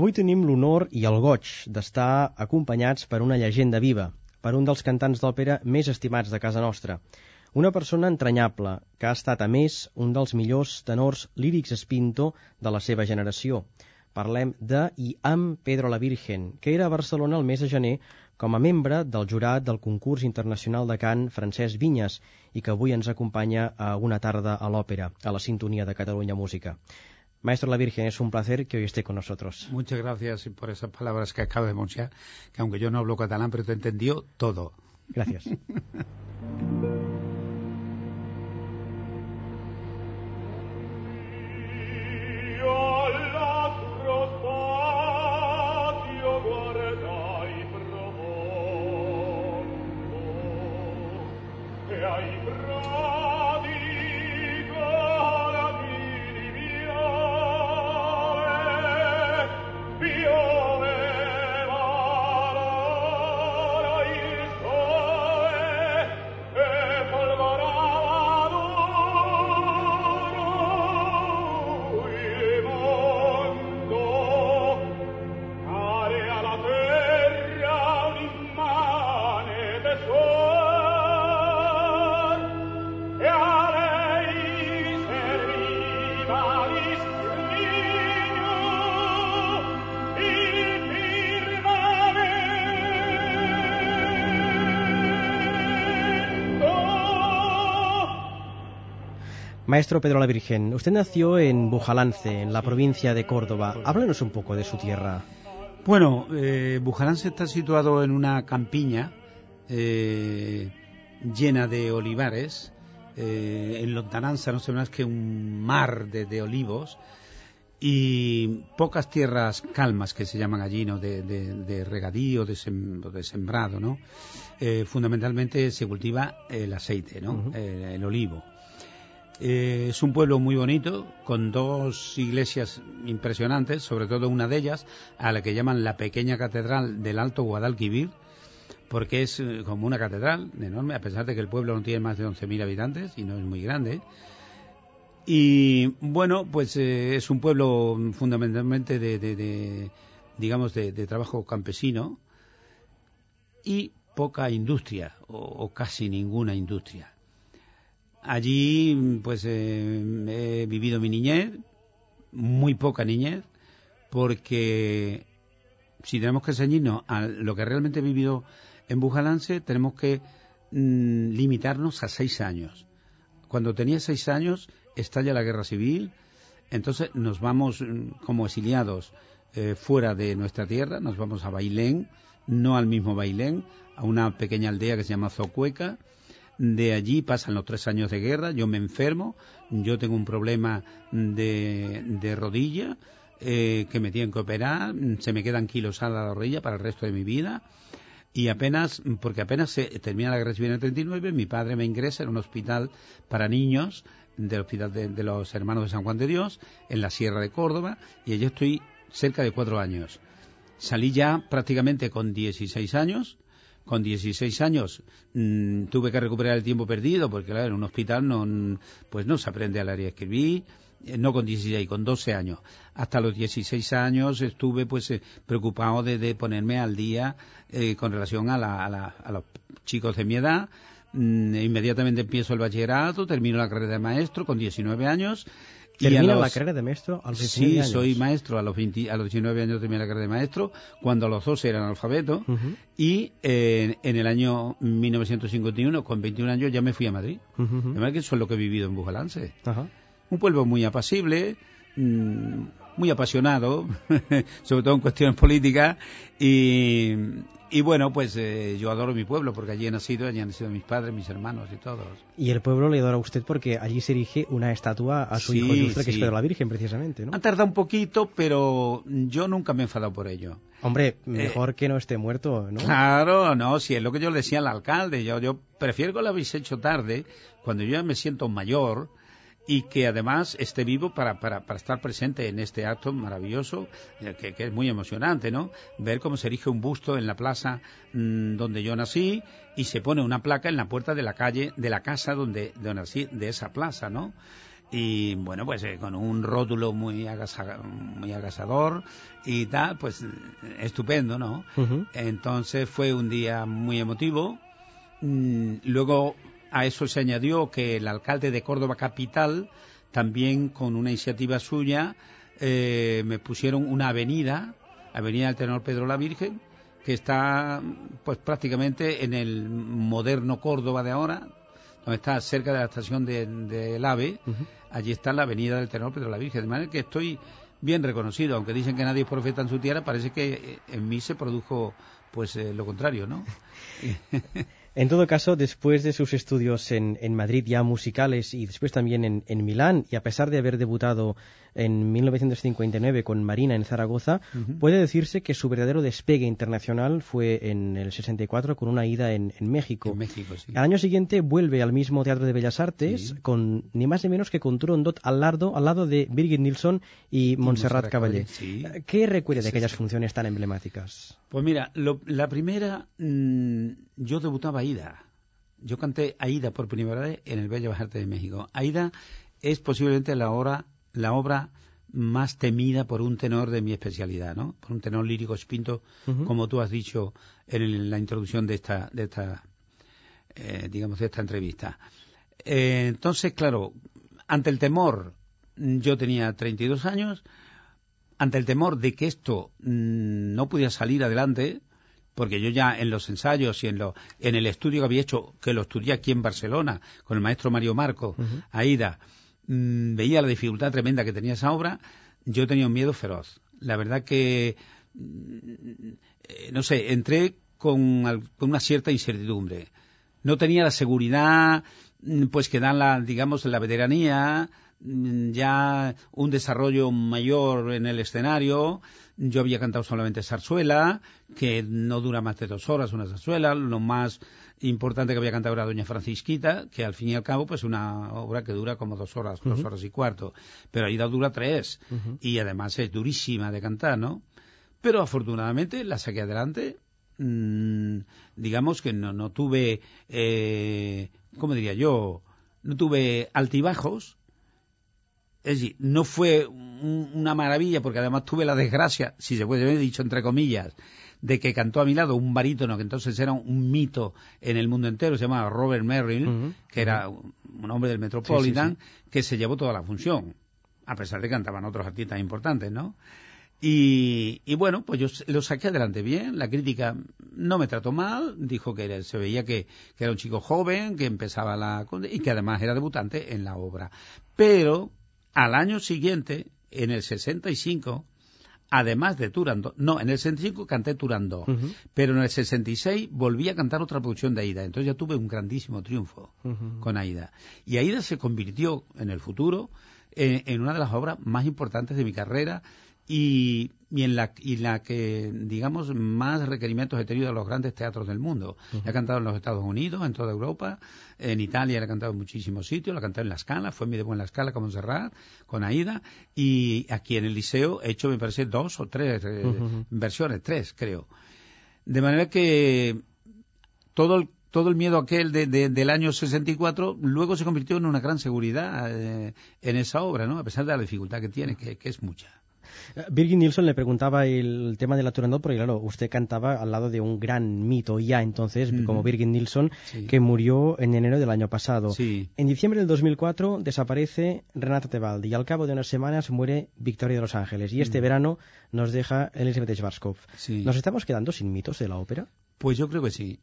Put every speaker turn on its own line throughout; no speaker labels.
Avui tenim l'honor i el goig d'estar acompanyats per una llegenda viva, per un dels cantants d'òpera més estimats de casa nostra. Una persona entranyable, que ha estat, a més, un dels millors tenors lírics espinto de la seva generació. Parlem de i amb Pedro la Virgen, que era a Barcelona el mes de gener com a membre del jurat del concurs internacional de cant Francesc Vinyes i que avui ens acompanya a una tarda a l'òpera, a la sintonia de Catalunya Música. Maestro La Virgen, es un placer que hoy esté con nosotros.
Muchas gracias por esas palabras que acabo de pronunciar, que aunque yo no hablo catalán, pero te entendió todo.
Gracias. Maestro Pedro la Virgen, usted nació en Bujalance, en la provincia de Córdoba. Háblanos un poco de su tierra.
Bueno, eh, Bujalance está situado en una campiña eh, llena de olivares. Eh, en lontananza no se más que un mar de, olivos y pocas tierras calmas que se llaman allí, ¿no? De, regadío, de, sembrado, ¿no? fundamentalmente se cultiva el aceite, ¿no? el olivo. Eh, es un pueblo muy bonito, con dos iglesias impresionantes, sobre todo una de ellas, a la que llaman la pequeña catedral del Alto Guadalquivir, porque es eh, como una catedral enorme, a pesar de que el pueblo no tiene más de 11.000 habitantes y no es muy grande. Y bueno, pues eh, es un pueblo fundamentalmente de, digamos, de, trabajo campesino y poca industria, o casi ninguna industria. Allí, pues, eh, he vivido mi niñez, muy poca niñez, porque si tenemos que ceñirnos a lo que realmente he vivido en Bujalance, tenemos que mm, limitarnos a seis años. Cuando tenía seis años, estalla la guerra civil, entonces nos vamos mm, como exiliados eh, fuera de nuestra tierra, nos vamos a Bailén, no al mismo Bailén, a una pequeña aldea que se llama Zocueca, de allí pasan los tres años de guerra, yo me enfermo, yo tengo un problema de, rodilla eh, que me tienen que operar, se me quedan kilos a la rodilla para el resto de mi vida y apenas, porque apenas se termina la guerra civil en el 39, mi padre me ingresa en un hospital para niños del hospital de, de, los hermanos de San Juan de Dios en la Sierra de Córdoba y allí estoy cerca de cuatro años. Salí ya prácticamente con 16 años con 16 años mm, tuve que recuperar el tiempo perdido, porque claro, en un hospital no, pues no se aprende a leer y escribir, eh, no con 16, con 12 años. Hasta los 16 años estuve pues eh, preocupado de, ponerme al día eh, con relación a, a, los chicos de mi edad. Mm, inmediatamente empiezo el bachillerato, termino la carrera de maestro con 19 años
¿Termina la carrera de maestro a los 19
años? Sí, soy maestro a los, 20, a los 19 años terminé la carrera de maestro, cuando a los dos eran alfabetos, y eh, en el año 1951, con 21 años, ya me fui a Madrid. Uh que eso es lo que he vivido en Bujalance. Un pueblo muy apacible, mm, muy apasionado, sobre todo en cuestiones políticas, y, y bueno, pues eh, yo adoro mi pueblo porque allí he nacido, allí han nacido mis padres, mis hermanos y todos.
Y el pueblo le adora a usted porque allí se erige una estatua a su hijo ilustre, que es Pedro la Virgen, precisamente, ¿no?
Ha tardado un poquito, pero yo nunca me he enfadado por ello.
Hombre, eh, mejor que no esté muerto, ¿no?
Claro, no, si es lo que yo le decía al alcalde. Yo, yo prefiero que lo habéis hecho tarde, cuando yo ya me siento mayor, y que además esté vivo para, para, para estar presente en este acto maravilloso, eh, que, que, es muy emocionante, ¿no? Ver cómo se erige un busto en la plaza mmm, donde yo nací y se pone una placa en la puerta de la calle, de la casa donde, donde nací, de esa plaza, ¿no? y bueno, pues eh, con un rótulo muy, muy agasador y tal, pues estupendo, ¿no? Entonces fue un día muy emotivo. Mm, luego a eso se añadió que el alcalde de Córdoba Capital, también con una iniciativa suya, eh, me pusieron una avenida, Avenida del Tenor Pedro la Virgen, que está pues prácticamente en el moderno Córdoba de ahora, donde está cerca de la estación del de, AVE, allí está la avenida del Tenor Pedro la Virgen, de manera que estoy bien reconocido, aunque dicen que nadie es profeta en su tierra, parece que en mí se produjo pues eh, lo contrario, ¿no?
En todo caso, después de sus estudios en, Madrid ya musicales y después también en, Milán, y a pesar de haber debutado en 1959 con Marina en Zaragoza, puede decirse que su verdadero despegue internacional fue en el 64 con una ida en, México.
México sí.
Al año siguiente vuelve al mismo Teatro de Bellas Artes con ni más ni menos que con Turandot al lado, al lado de Birgit Nilsson y, Montserrat Caballé. ¿Qué recuerda de aquellas funciones tan emblemáticas?
Pues mira, la primera, mm, yo debutaba Aida. Yo canté Aida por primera vez en el Bello Artes de México. Aida es posiblemente la obra, la obra más temida por un tenor de mi especialidad, ¿no? Por un tenor lírico espinto, como tú has dicho en la introducción de esta, de esta, eh, digamos, de esta entrevista. Eh, entonces, claro, ante el temor, yo tenía 32 años, ante el temor de que esto mm, no pudiera salir adelante, porque yo ya en los ensayos y en, lo, en el estudio que había hecho, que lo estudié aquí en Barcelona, con el maestro Mario Marco, Aida, mm, veía la dificultad tremenda que tenía esa obra, yo tenía un miedo feroz. La verdad que, mm, eh, no sé, entré con, con, una cierta incertidumbre. No tenía la seguridad, pues que dan la, digamos, la veteranía, Mm, ya un desarrollo mayor en el escenario. Yo había cantado solamente zarzuela, que no dura más de dos horas una zarzuela. Lo más importante que había cantado era Doña Francisquita, que al fin y al cabo pues una obra que dura como dos horas, dos horas y cuarto. Pero Aida dura tres. Y además es durísima de cantar, ¿no? Pero afortunadamente la saqué adelante. Mm, digamos que no, no tuve, eh, ¿cómo diría yo? No tuve altibajos, es decir, no fue una maravilla porque además tuve la desgracia, si se puede haber dicho entre comillas, de que cantó a mi lado un barítono que entonces era un mito en el mundo entero, se llamaba Robert Merrill, que era un hombre del Metropolitan, que se llevó toda la función, a pesar de que cantaban otros artistas importantes, ¿no? Y, bueno, pues yo lo saqué adelante bien, la crítica no me trató mal, dijo que se veía que, que, era un chico joven, que empezaba la... y que además era debutante en la obra. Pero al año siguiente, en el 65, además de Turandot, no, en el 65 canté Turandot, pero en el 66 volví a cantar otra producción de Aida, entonces ya tuve un grandísimo triunfo con Aida. Y Aida se convirtió en el futuro eh, en una de las obras más importantes de mi carrera y, en la, y la que, digamos, más requerimientos he tenido de los grandes teatros del mundo. He cantado en los Estados Unidos, en toda Europa, en Italia he cantado en muchísimos sitios, la he cantado en La Scala, fue mi debut en La Scala con Montserrat, con Aida, y aquí en el Liceo he hecho, me parece, dos o tres eh, versiones, tres creo. De manera que todo el todo el miedo aquel de, del año 64 luego se convirtió en una gran seguridad eh, en esa obra, ¿no? A pesar de la dificultad que tiene, que es mucha.
Birgit Nilsson le preguntaba el tema de la Turandot porque, claro, usted cantaba al lado de un gran mito ya entonces, como Birgit Nilsson, que murió en enero del año pasado. En diciembre del 2004 desaparece Renata Tebaldi y al cabo de unas semanas muere Victoria de los Ángeles. Y este verano nos deja Elizabeth Schwarzkopf. ¿Nos estamos quedando sin mitos de la ópera?
Pues yo creo que sí.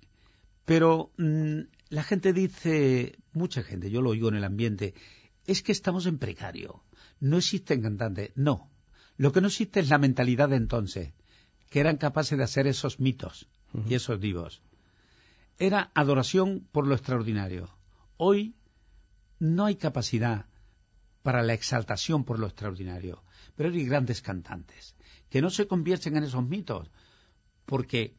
Pero mm, la gente dice, mucha gente, yo lo oigo en el ambiente, es que estamos en precario. No existen cantantes. No, lo que no existe es la mentalidad de entonces, que eran capaces de hacer esos mitos y esos divos. Era adoración por lo extraordinario. Hoy no hay capacidad para la exaltación por lo extraordinario, pero hay grandes cantantes que no se convierten en esos mitos, porque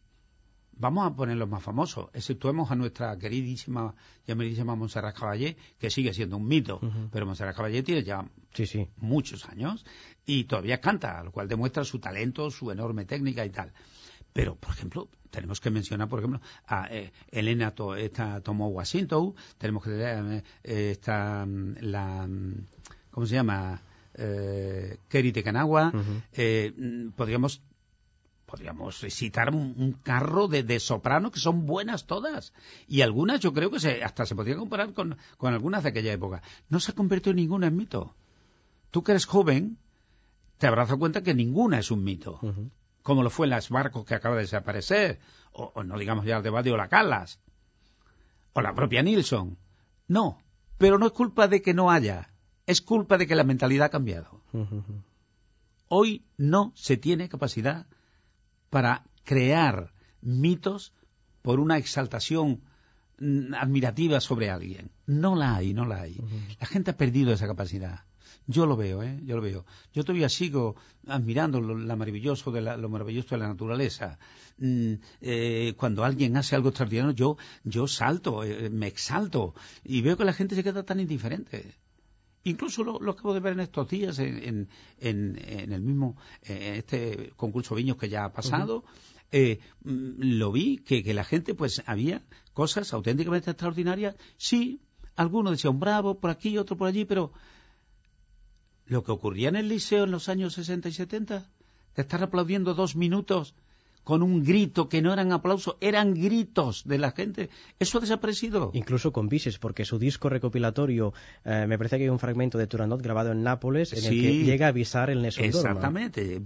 Vamos a poner los más famosos. Exceptuemos a nuestra queridísima y amerísima Montserrat Caballé, que sigue siendo un mito, pero Montserrat Caballé tiene ya muchos años y todavía canta, lo cual demuestra su talento, su enorme técnica y tal. Pero, por ejemplo, tenemos que mencionar, por ejemplo, a eh, Elena esta, tomó Washington, tenemos que eh, esta, mm, la, mm, ¿cómo se llama? Eh, Keri Tekanagua, eh, podríamos podríamos citar un, carro de, soprano que son buenas todas. Y algunas yo creo que se, hasta se podría comparar con, algunas de aquella época. No se ha convertido ninguna en mito. Tú que eres joven, te habrás dado cuenta que ninguna es un mito. Como lo fue en las barcos que acaba de desaparecer. O, no digamos ya el de o la Calas. O la propia Nilsson. No. Pero no es culpa de que no haya. Es culpa de que la mentalidad ha cambiado. Hoy no se tiene capacidad para crear mitos por una exaltación mm, admirativa sobre alguien. No la hay, no la hay. La gente ha perdido esa capacidad. Yo lo veo, ¿eh? Yo lo veo. Yo todavía sigo admirando lo, maravilloso de la, lo maravilloso de la naturaleza. Mm, eh, cuando alguien hace algo extraordinario, yo, yo salto, eh, me exalto y veo que la gente se queda tan indiferente. Incluso lo, acabo de ver en estos días en, el mismo eh, este concurso Viños que ya ha pasado. Eh, mm, lo vi que, la gente, pues había cosas auténticamente extraordinarias. Sí, algunos decían bravo por aquí, otro por allí, pero lo que ocurría en el liceo en los años 60 y 70, de estar aplaudiendo dos minutos con un grito que no eran aplausos, eran gritos de la gente. Eso ha desaparecido.
Incluso con Bises, porque su disco recopilatorio, eh, me parece que hay un fragmento de Turandot grabado en Nápoles en el que llega a avisar el Nessun
Exactamente.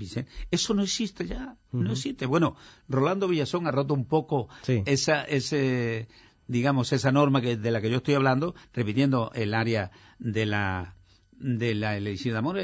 Eso no existe ya. No existe. Bueno, Rolando Villazón ha roto un poco esa, ese, digamos, esa norma que, de la que yo estoy hablando, repitiendo el área de la de la elección de amor,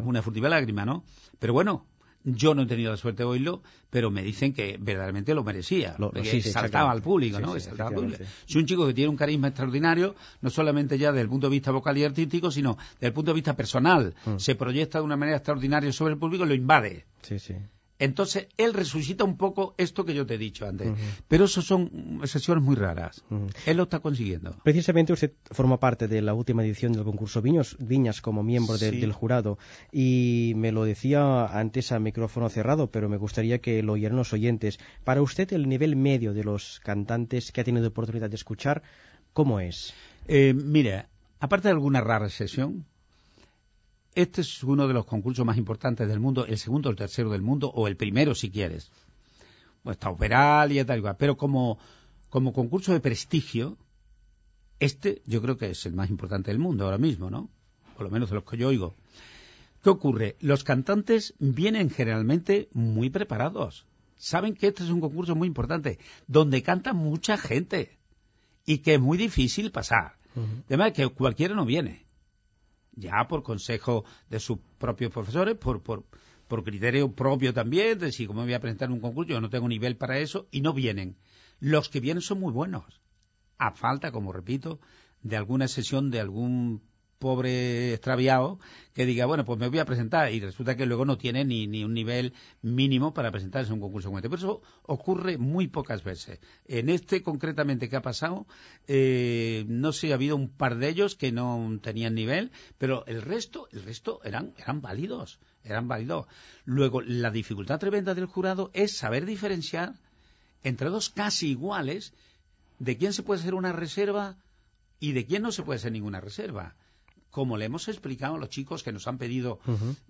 una furtiva lágrima, ¿no? Pero bueno, yo no he tenido la suerte de oírlo, pero me dicen que verdaderamente lo merecía. Lo, saltaba al público, ¿no? saltaba al público. Es un chico que tiene un carisma extraordinario, no solamente ya desde el punto de vista vocal y artístico, sino desde el punto de vista personal. Mm. Se proyecta de una manera extraordinaria sobre el público y lo invade. Sí, sí. Entonces, él resucita un poco esto que yo te he dicho antes. Pero eso son sesiones muy raras. Él lo está consiguiendo.
Precisamente usted forma parte de la última edición del concurso Viños, Viñas como miembro del jurado. Y me lo decía antes a micrófono cerrado, pero me gustaría que lo oyeran los oyentes. Para usted, el nivel medio de los cantantes que ha tenido oportunidad de escuchar, ¿cómo es?
Eh, mire, aparte de alguna rara sesión, este es uno de los concursos más importantes del mundo, el segundo o el tercero del mundo, o el primero si quieres. Pues está Operal y tal igual. Pero como, como concurso de prestigio, este yo creo que es el más importante del mundo ahora mismo, ¿no? Por lo menos de los que yo oigo. ¿Qué ocurre? Los cantantes vienen generalmente muy preparados. Saben que este es un concurso muy importante, donde canta mucha gente y que es muy difícil pasar. Además que cualquiera no viene ya por consejo de sus propios profesores, por, por, por criterio propio también, de si como voy a presentar un concurso, yo no tengo nivel para eso, y no vienen. Los que vienen son muy buenos, a falta, como repito, de alguna sesión de algún pobre extraviado que diga, bueno, pues me voy a presentar y resulta que luego no tiene ni, ni un nivel mínimo para presentarse a un concurso como este. Pero eso ocurre muy pocas veces. En este concretamente que ha pasado, eh, no sé, ha habido un par de ellos que no tenían nivel, pero el resto, el resto eran, eran válidos, eran válidos. Luego, la dificultad tremenda del jurado es saber diferenciar entre dos casi iguales de quién se puede hacer una reserva y de quién no se puede hacer ninguna reserva como le hemos explicado a los chicos que nos han pedido,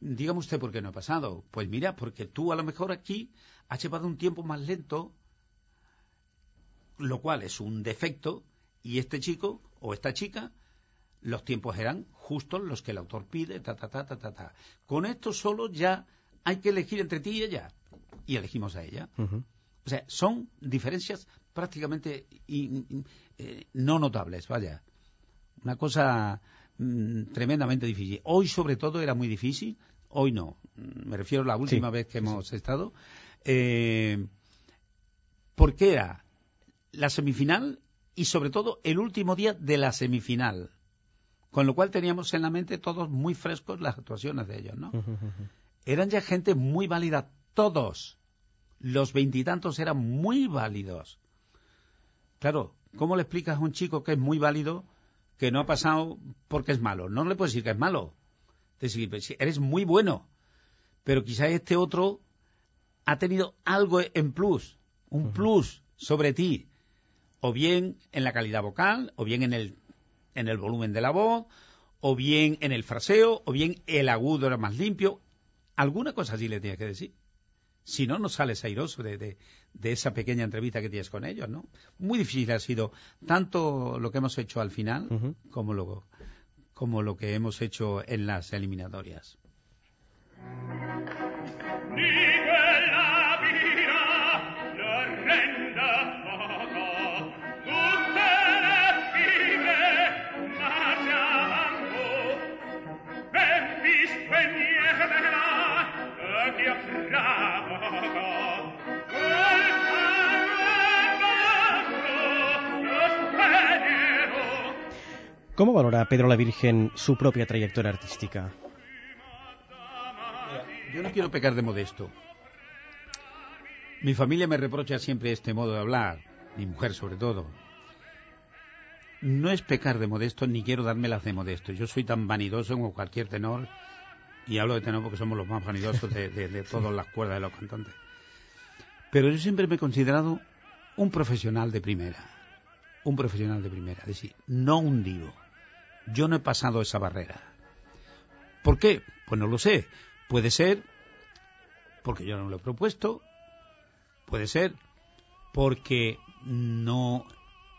dígame usted por qué no ha pasado. Pues mira, porque tú a lo mejor aquí has llevado un tiempo más lento, lo cual es un defecto, y este chico o esta chica, los tiempos eran justos los que el autor pide, ta, ta, ta, ta, ta, ta. Con esto solo ya hay que elegir entre ti y ella, y elegimos a ella. O sea, son diferencias prácticamente eh, no notables, vaya. Una cosa Mm, tremendamente difícil. Hoy, sobre todo, era muy difícil. Hoy no. Mm, me refiero a la última vez que hemos estado. Eh, porque era la semifinal y, sobre todo, el último día de la semifinal. Con lo cual teníamos en la mente todos muy frescos las actuaciones de ellos, ¿no? Eran ya gente muy válida, todos. Los veintitantos eran muy válidos. Claro, ¿cómo le explicas a un chico que es muy válido que no ha pasado porque es malo. No le puedes decir que es malo. Decir, pues, eres muy bueno, pero quizá este otro ha tenido algo en plus, un plus sobre ti, o bien en la calidad vocal, o bien en el, en el volumen de la voz, o bien en el fraseo, o bien el agudo era más limpio. Alguna cosa así le tenía que decir. Si no, no sales airoso de, de, de, esa pequeña entrevista que tienes con ellos, ¿no? Muy difícil ha sido tanto lo que hemos hecho al final uh -huh. como, lo, como lo que hemos hecho en las eliminatorias.
¿Cómo valora Pedro la Virgen su propia trayectoria artística?
Yo no quiero pecar de modesto. Mi familia me reprocha siempre este modo de hablar, mi mujer sobre todo. No es pecar de modesto, ni quiero dármelas de modesto. Yo soy tan vanidoso como cualquier tenor, y hablo de tenor porque somos los más vanidosos de, todas las cuerdas de los cantantes. Pero yo siempre me he considerado un profesional de primera. Un profesional de primera, es decir, no un divo. Yo no he pasado esa barrera. ¿Por qué? Pues no lo sé. Puede ser porque yo no lo he propuesto, puede ser porque no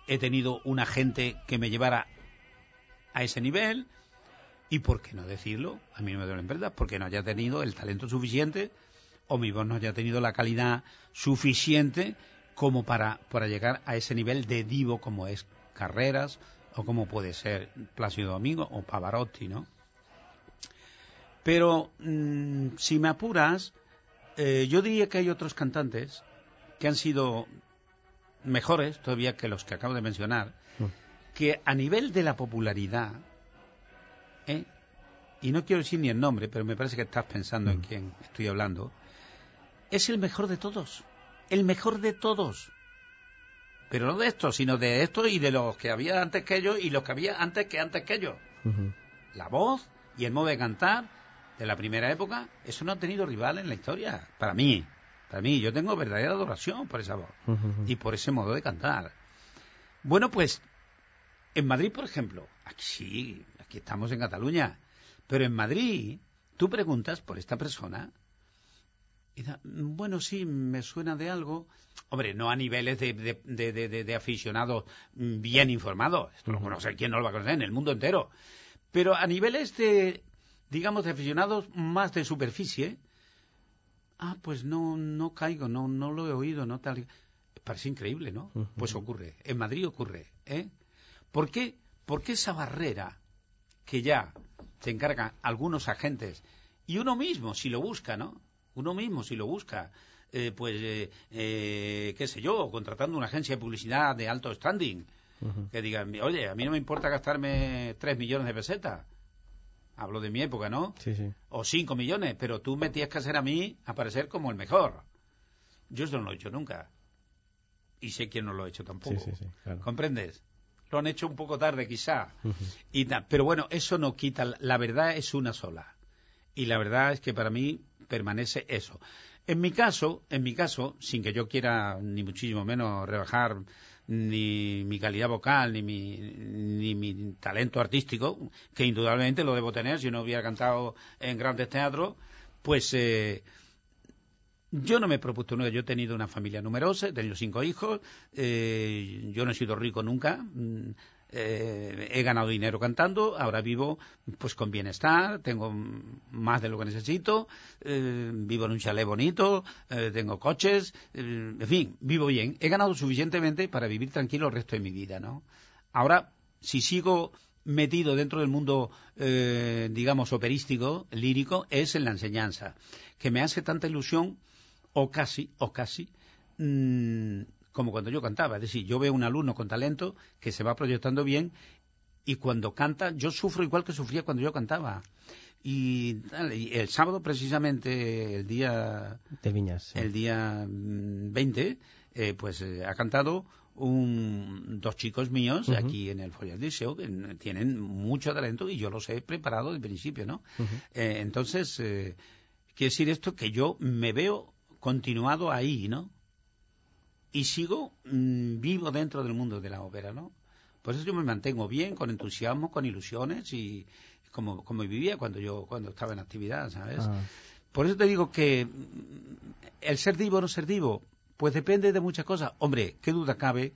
he tenido una gente que me llevara a ese nivel y por qué no decirlo, a mí no me duele verdad, porque no haya tenido el talento suficiente o mi voz no haya tenido la calidad suficiente como para, para llegar a ese nivel de divo como es Carreras o como puede ser Plácido Domingo o Pavarotti, ¿no? Pero mmm, si me apuras, eh, yo diría que hay otros cantantes que han sido mejores todavía que los que acabo de mencionar, mm. que a nivel de la popularidad, ¿eh? y no quiero decir ni el nombre, pero me parece que estás pensando mm. en quién estoy hablando, es el mejor de todos, el mejor de todos. Pero no de estos, sino de estos y de los que había antes que ellos y los que había antes que antes que ellos. Uh -huh. La voz y el modo de cantar de la primera época, eso no ha tenido rival en la historia, para mí. Para mí, yo tengo verdadera adoración por esa voz uh -huh. y por ese modo de cantar. Bueno, pues, en Madrid, por ejemplo, aquí sí, aquí estamos en Cataluña, pero en Madrid, tú preguntas por esta persona, bueno, sí, me suena de algo. Hombre, no a niveles de, de, de, de, de aficionados bien informados. Esto no sé quién no lo va a conocer en el mundo entero. Pero a niveles de, digamos, de aficionados más de superficie, ah, pues no, no caigo, no, no lo he oído, no tal. Parece increíble, ¿no? Pues ocurre. En Madrid ocurre, ¿eh? ¿Por qué? Porque esa barrera que ya se encargan algunos agentes y uno mismo, si lo busca, ¿no? Uno mismo, si lo busca, eh, pues, eh, eh, qué sé yo, contratando una agencia de publicidad de alto standing, uh -huh. que digan, oye, a mí no me importa gastarme tres millones de pesetas. Hablo de mi época, ¿no?
Sí, sí.
O cinco millones, pero tú me tienes que hacer a mí aparecer como el mejor. Yo eso no lo he hecho nunca. Y sé quién no lo ha hecho tampoco.
Sí, sí, claro.
¿Comprendes? Lo han hecho un poco tarde, quizá. Uh -huh. y pero bueno, eso no quita. La verdad es una sola. Y la verdad es que para mí permanece eso. En mi caso, en mi caso, sin que yo quiera ni muchísimo menos rebajar ni mi calidad vocal ni mi, talento artístico, que indudablemente lo debo tener si no hubiera cantado en grandes teatros, pues eh, yo no me he propuesto nada. Yo he tenido una familia numerosa, he tenido cinco hijos, eh, yo no he sido rico nunca. Eh, he ganado dinero cantando, ahora vivo pues con bienestar, tengo más de lo que necesito, eh, vivo en un chalet bonito, eh, tengo coches, eh, en fin, vivo bien. He ganado suficientemente para vivir tranquilo el resto de mi vida, ¿no? Ahora, si sigo metido dentro del mundo, digamos, operístico, lírico, es en la enseñanza, que me hace tanta ilusión, o casi, o casi, mmm, como cuando yo cantaba. Es decir, yo veo un alumno con talento que se va proyectando bien y cuando canta, yo sufro igual que sufría cuando yo cantaba. Y, y el sábado, precisamente, el día.
De Viñas. Sí.
El día 20, eh, pues eh, ha cantado un, dos chicos míos uh -huh. aquí en el Foyer Show que tienen mucho talento y yo los he preparado de principio, ¿no? Uh -huh. eh, entonces, quiere decir esto que yo me veo continuado ahí, ¿no? Y sigo mmm, vivo dentro del mundo de la ópera, ¿no? Por eso yo me mantengo bien, con entusiasmo, con ilusiones y, como, como vivía cuando yo cuando estaba en actividad, ¿sabes?
Ah.
Por eso te digo que mm, el ser divo o no ser divo, pues depende de muchas cosas. Hombre, qué duda cabe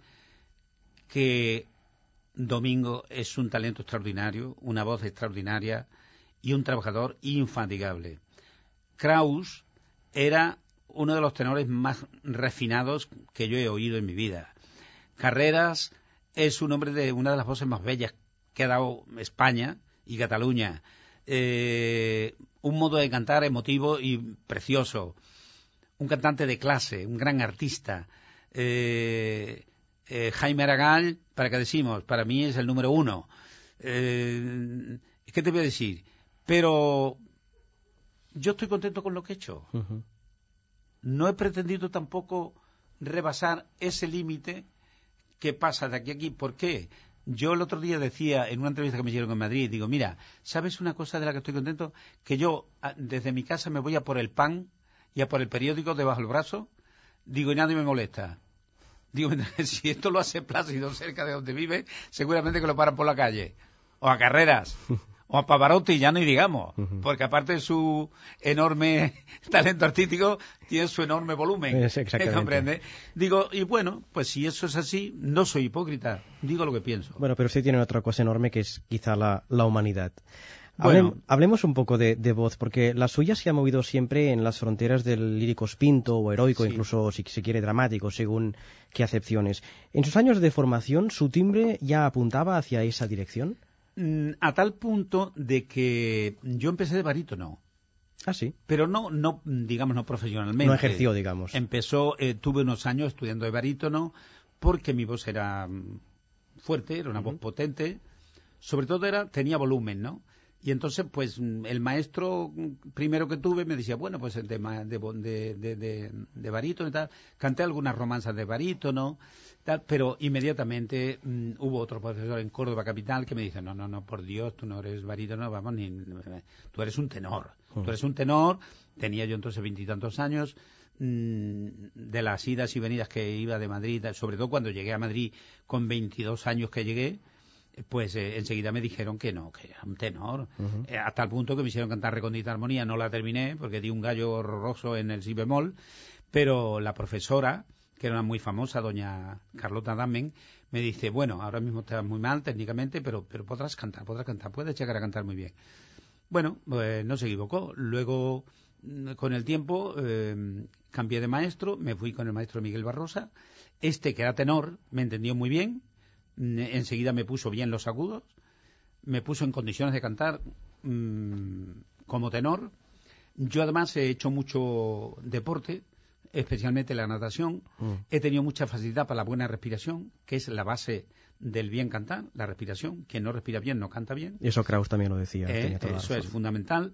que Domingo es un talento extraordinario, una voz extraordinaria y un trabajador infatigable. Kraus era uno de los tenores más refinados que yo he oído en mi vida. Carreras es un hombre de una de las voces más bellas que ha dado España y Cataluña. Eh, un modo de cantar emotivo y precioso. Un cantante de clase, un gran artista. Eh, eh, Jaime Aragal, ¿para qué decimos? Para mí es el número uno. Eh, ¿Qué te voy a decir? Pero yo estoy contento con lo que he hecho. No he pretendido tampoco rebasar ese límite que pasa de aquí a aquí. ¿Por qué? Yo el otro día decía en una entrevista que me hicieron en Madrid, digo, mira, ¿sabes una cosa de la que estoy contento? Que yo a- desde mi casa me voy a por el pan y a por el periódico debajo del brazo, digo, y nadie me molesta. Digo, si esto lo hace Plácido cerca de donde vive, seguramente que lo paran por la calle. O a carreras. O a Pavarotti, ya no digamos. Porque aparte de su enorme talento artístico, tiene su enorme volumen.
Es exactamente.
¿Comprende? Digo, y bueno, pues si eso es así, no soy hipócrita. Digo lo que pienso.
Bueno, pero usted tiene otra cosa enorme que es quizá la, la humanidad.
Bueno.
Hablem- hablemos un poco de, de voz, porque la suya se ha movido siempre en las fronteras del lírico spinto o heroico,
Sí.
incluso si se quiere dramático, según qué acepciones. En sus años de formación, ¿su timbre ya apuntaba hacia esa dirección?
Mm, A tal punto de que yo empecé de barítono.
Ah, sí.
Pero no, no, digamos, no profesionalmente.
No ejerció, digamos.
Empezó, eh, tuve unos años estudiando de barítono porque mi voz era mm, fuerte, era una voz potente, sobre todo era, tenía volumen, ¿no? Y entonces, pues, mm, el maestro mm, primero que tuve me decía, bueno, pues de, ma- de, de, de, de- de barítono y tal. Canté algunas romanzas de barítono, tal, pero inmediatamente mm, hubo otro profesor en Córdoba capital que me dice, no, no, no, por Dios, tú no eres barítono, vamos, ni, tú eres un tenor. Tú eres un tenor, tenía yo entonces veintitantos años, mm, de las idas y venidas que iba de Madrid, sobre todo cuando llegué a Madrid con 22 años que llegué, pues eh, enseguida me dijeron que no, que era un tenor, Eh, hasta el punto que me hicieron cantar Recondita Armonía, no la terminé porque di un gallo horroroso en el si bemol, pero la profesora, que era una muy famosa, doña Carlota Damen, me dice, bueno, ahora mismo estás muy mal técnicamente, pero, pero podrás cantar, podrás cantar, puedes llegar a cantar muy bien. Bueno, pues no se equivocó. Luego, mm, con el tiempo, eh, cambié de maestro, me fui con el maestro Miguel Barrosa. Este, que era tenor, me entendió muy bien. Enseguida me puso bien los agudos. Me puso en condiciones de cantar mm, como tenor. Yo además he hecho mucho deporte, especialmente la natación.
Mm.
He tenido mucha facilidad para la buena respiración, que es la base del bien cantar, la respiración. Quien no respira bien no canta bien.
Eso Kraus también lo decía.
Eh, eso es fundamental.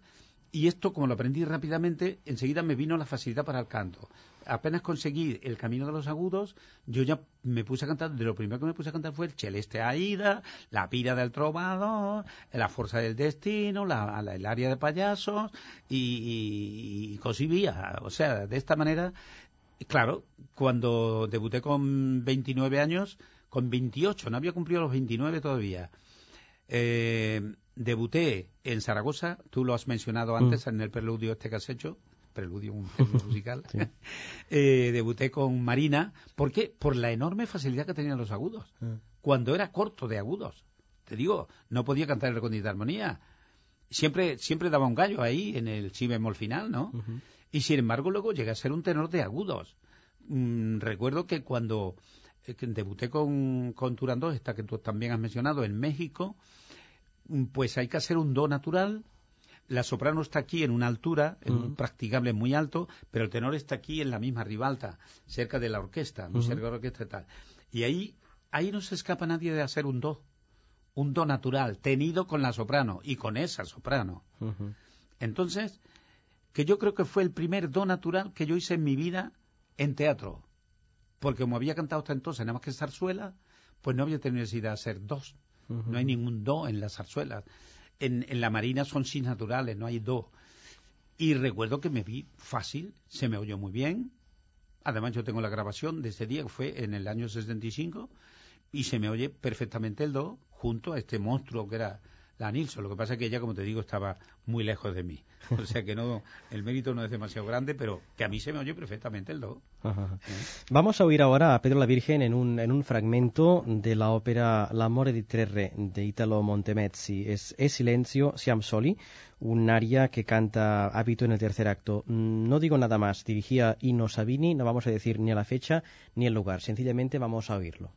Y esto, como lo aprendí rápidamente, enseguida me vino la facilidad para el canto. Apenas conseguí el camino de los agudos, yo ya me puse a cantar, de lo primero que me puse a cantar fue el Celeste Aida, La Pira del Trovador, La Fuerza del Destino, la, la- el área de payasos y, y, y Cosivía. O sea, de esta manera, claro, cuando debuté con 29 años, con 28, no había cumplido los 29 todavía. Eh, debuté en Zaragoza, tú lo has mencionado antes en el preludio este que has hecho, preludio, un musical.
Sí.
Eh, debuté con Marina, ¿por qué? Por la enorme facilidad que tenían los agudos.
Ah.
Cuando era corto de agudos. Te digo, no podía cantar el recondita armonía. Siempre, siempre daba un gallo ahí en el si bemol final, ¿no? Y sin embargo luego llegué a ser un tenor de agudos. Mm, recuerdo que cuando eh, debuté con, con Turandot, esta que tú también has mencionado, en México, mm, pues hay que hacer un do natural. La soprano está aquí en una altura, en un practicable muy alto, pero el tenor está aquí en la misma ribalta, cerca de la orquesta, muy cerca de la orquesta y tal. Y ahí, ahí no se escapa nadie de hacer un do, un do natural, tenido con la soprano y con esa soprano. Entonces, que yo creo que fue el primer do natural que yo hice en mi vida en teatro. Porque como había cantado hasta entonces nada más que zarzuela, pues no había tenido necesidad de hacer dos. No hay ningún do en las zarzuelas. En, en la marina son sis naturales, no hay do. Y recuerdo que me vi fácil, se me oyó muy bien. Además, yo tengo la grabación de ese día, que fue en el año 65, y se me oye perfectamente el do, junto a este monstruo que era la Nilsson. Lo que pasa es que ella, como te digo, estaba muy lejos de mí. O sea que no, el mérito no es demasiado grande, pero que a mí se me oye perfectamente el do.
Ajá. Vamos a oír ahora a Pedro la Virgen en un, en un fragmento de la ópera L'amore di Trerre de Italo Montemezzi. Es E silencio, siam soli, un aria que canta Hábito en el tercer acto. Mm, No digo nada más, dirigía Ino Sabini, no vamos a decir ni a la fecha ni el lugar, sencillamente vamos a oírlo.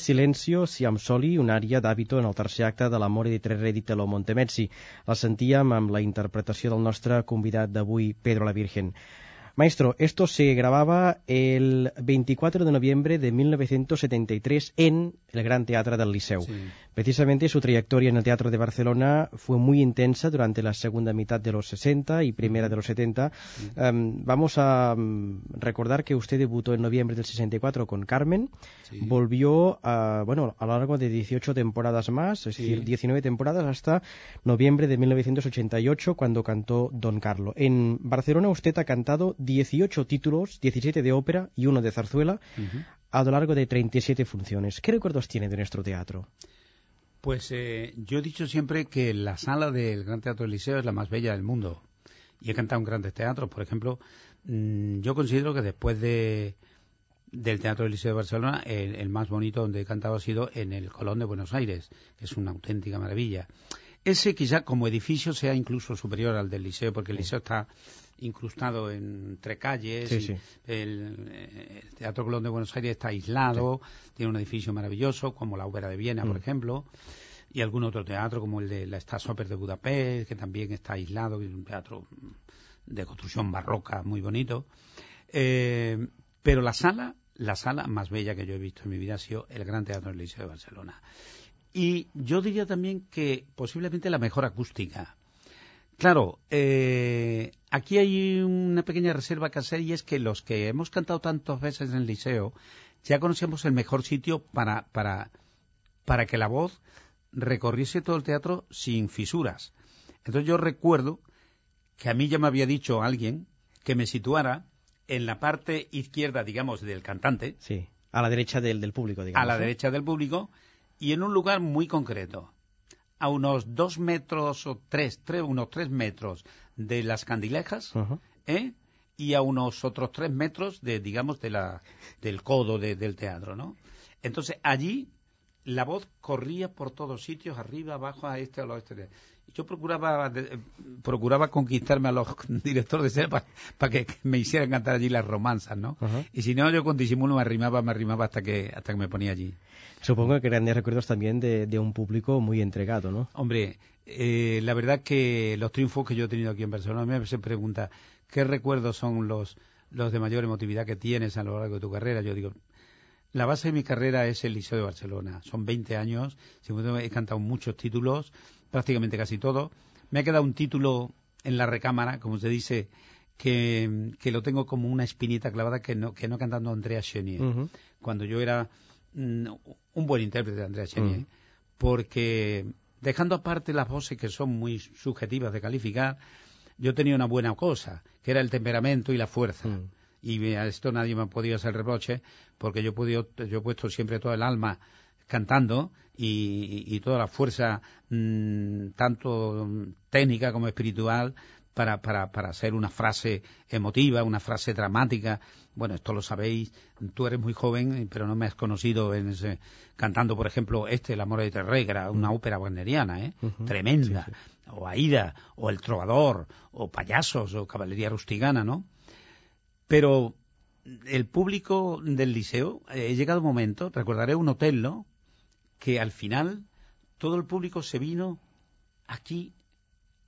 Silencio, Siam Soli, una ària d'hàbito en el tercer acte de l'Amore di Tre Re di Montemezzi. La sentíem amb la interpretació del nostre convidat d'avui, Pedro la Virgen. Maestro, esto se grababa el 24 de noviembre de 1973 en el Gran Teatro del Liceu.
Sí.
Precisamente su trayectoria en el Teatro de Barcelona fue muy intensa durante la segunda mitad de los 60 y primera de los 70. Um, vamos a um, recordar que usted debutó en noviembre del 64 con Carmen,
Sí.
volvió a, bueno, a lo largo de 18 temporadas más, es
Sí.
decir, 19 temporadas hasta noviembre de 1988 cuando cantó Don Carlo. En Barcelona usted ha cantado 18 títulos, 17 de ópera y uno de zarzuela a lo largo de 37 funciones. ¿Qué recuerdos tiene de nuestro teatro?
Pues eh, yo he dicho siempre que la sala del Gran Teatro del Liceo es la más bella del mundo. Y he cantado en grandes teatros. Por ejemplo, mm, yo considero que después de, del Teatro del Liceo de Barcelona, el, el más bonito donde he cantado ha sido en el Colón de Buenos Aires, que es una auténtica maravilla. Ese quizá como edificio sea incluso superior al del Liceo, porque el Liceo está incrustado entre calles.
Sí,
y
sí.
El, eh, el Teatro Colón de Buenos Aires está aislado, tiene un edificio maravilloso, como la Ópera de Viena, por
Mm.
ejemplo, y algún otro teatro, como el de la Staatsoper de Budapest, que también está aislado, que es un teatro de construcción barroca muy bonito. Eh, pero la sala, la sala más bella que yo he visto en mi vida ha sido el Gran Teatro del Liceo de Barcelona. Y yo diría también que posiblemente la mejor acústica. Claro, eh, aquí hay una pequeña reserva que hacer y es que los que hemos cantado tantas veces en el liceo ya conocemos el mejor sitio para, para, para que la voz recorriese todo el teatro sin fisuras. Entonces yo recuerdo que a mí ya me había dicho alguien que me situara en la parte izquierda, digamos, del cantante,
Sí, a la derecha del, del público, digamos.
a la derecha del público y en un lugar muy concreto, a unos dos metros o tres, tres unos tres metros de las candilejas. ¿eh? y a unos otros tres metros de, digamos, de la, del codo de- del teatro, ¿no? Entonces allí la voz corría por todos sitios, arriba, abajo, a este, al oeste. Y Yo procuraba, eh, procuraba conquistarme a los directores de escena para que me hicieran cantar allí las romanzas, ¿no? Y si no, yo con disimulo me arrimaba, me arrimaba hasta que, hasta que me ponía allí.
Supongo que grandes recuerdos también de, de un público muy entregado, ¿no?
Hombre, eh, la verdad que los triunfos que yo he tenido aquí en Barcelona, a mí se pregunta, ¿qué recuerdos son los, los de mayor emotividad que tienes a lo largo de tu carrera? Yo digo, la base de mi carrera es el Liceo de Barcelona. Son 20 años, he cantado muchos títulos, prácticamente casi todos. Me ha quedado un título en la recámara, como se dice, que, que lo tengo como una espinita clavada que no, que no cantando Andrea Chenier cuando yo era mm, un buen intérprete de Andrea Chenier, porque dejando aparte las voces que son muy subjetivas de calificar, yo tenía una buena cosa, que era el temperamento y la fuerza.
Mm.
Y a esto nadie me ha podido hacer reproche, porque yo he, podido, yo he puesto siempre todo el alma cantando y, y toda la fuerza, mm, tanto técnica como espiritual, para, para, para hacer una frase emotiva, una frase dramática. Bueno, esto lo sabéis, tú eres muy joven, pero no me has conocido en ese, cantando, por ejemplo, este, El amor de era una ópera wagneriana, ¿eh? Tremenda,
Sí,
o Aida, o El trovador, o Payasos, o Caballería Rustigana, ¿no? Pero el público del liceo, eh, he llegado un momento, recordaré un hotel, ¿no? Que al final todo el público se vino aquí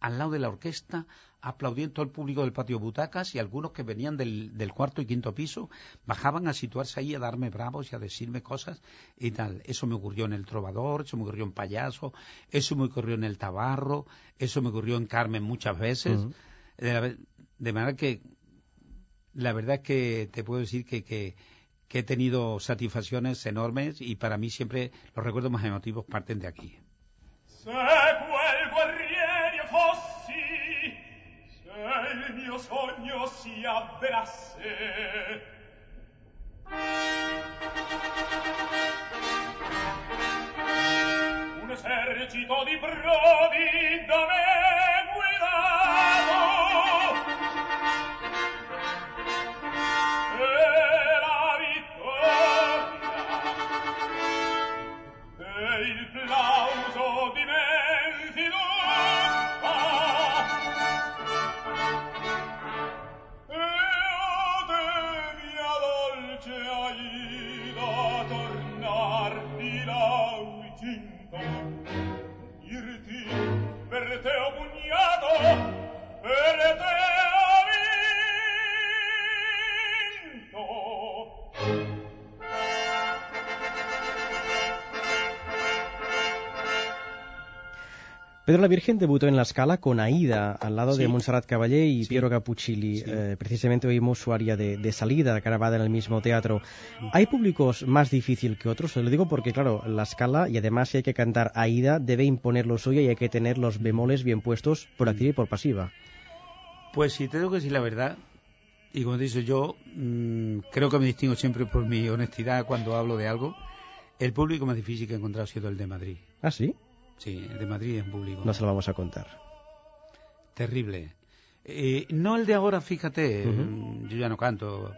al lado de la orquesta, aplaudiendo el público del patio butacas y algunos que venían del, del cuarto y quinto piso bajaban a situarse ahí a darme bravos y a decirme cosas y tal. Eso me ocurrió en El Trovador, eso me ocurrió en Payaso, eso me ocurrió en El Tabarro, eso me ocurrió en Carmen muchas veces. De, la- de manera que la verdad es que te puedo decir que, que, que he tenido satisfacciones enormes y para mí siempre los recuerdos más emotivos parten de aquí.
Un esercito di prodi da me il plauso di men
Pedro la Virgen debutó en la Scala con Aida, al lado de
Sí.
Montserrat Caballé y
Sí.
Piero Capuccilli.
Sí.
Eh, precisamente oímos su aria de, de salida, grabada en el mismo teatro. ¿Hay públicos más difícil que otros? Se lo digo porque, claro, la Scala, y además si hay que cantar Aida, debe imponer lo suyo y hay que tener los bemoles bien puestos por activa y por pasiva.
Pues sí, tengo que decir la verdad. Y como te dicho, yo mm, creo que me distingo siempre por mi honestidad cuando hablo de algo. El público más difícil que he encontrado ha sido el de Madrid.
¿Ah, sí?
Sí, de Madrid es un público
No se lo vamos a contar.
terrible. Eh, no el de ahora, fíjate, mm, yo ya no canto,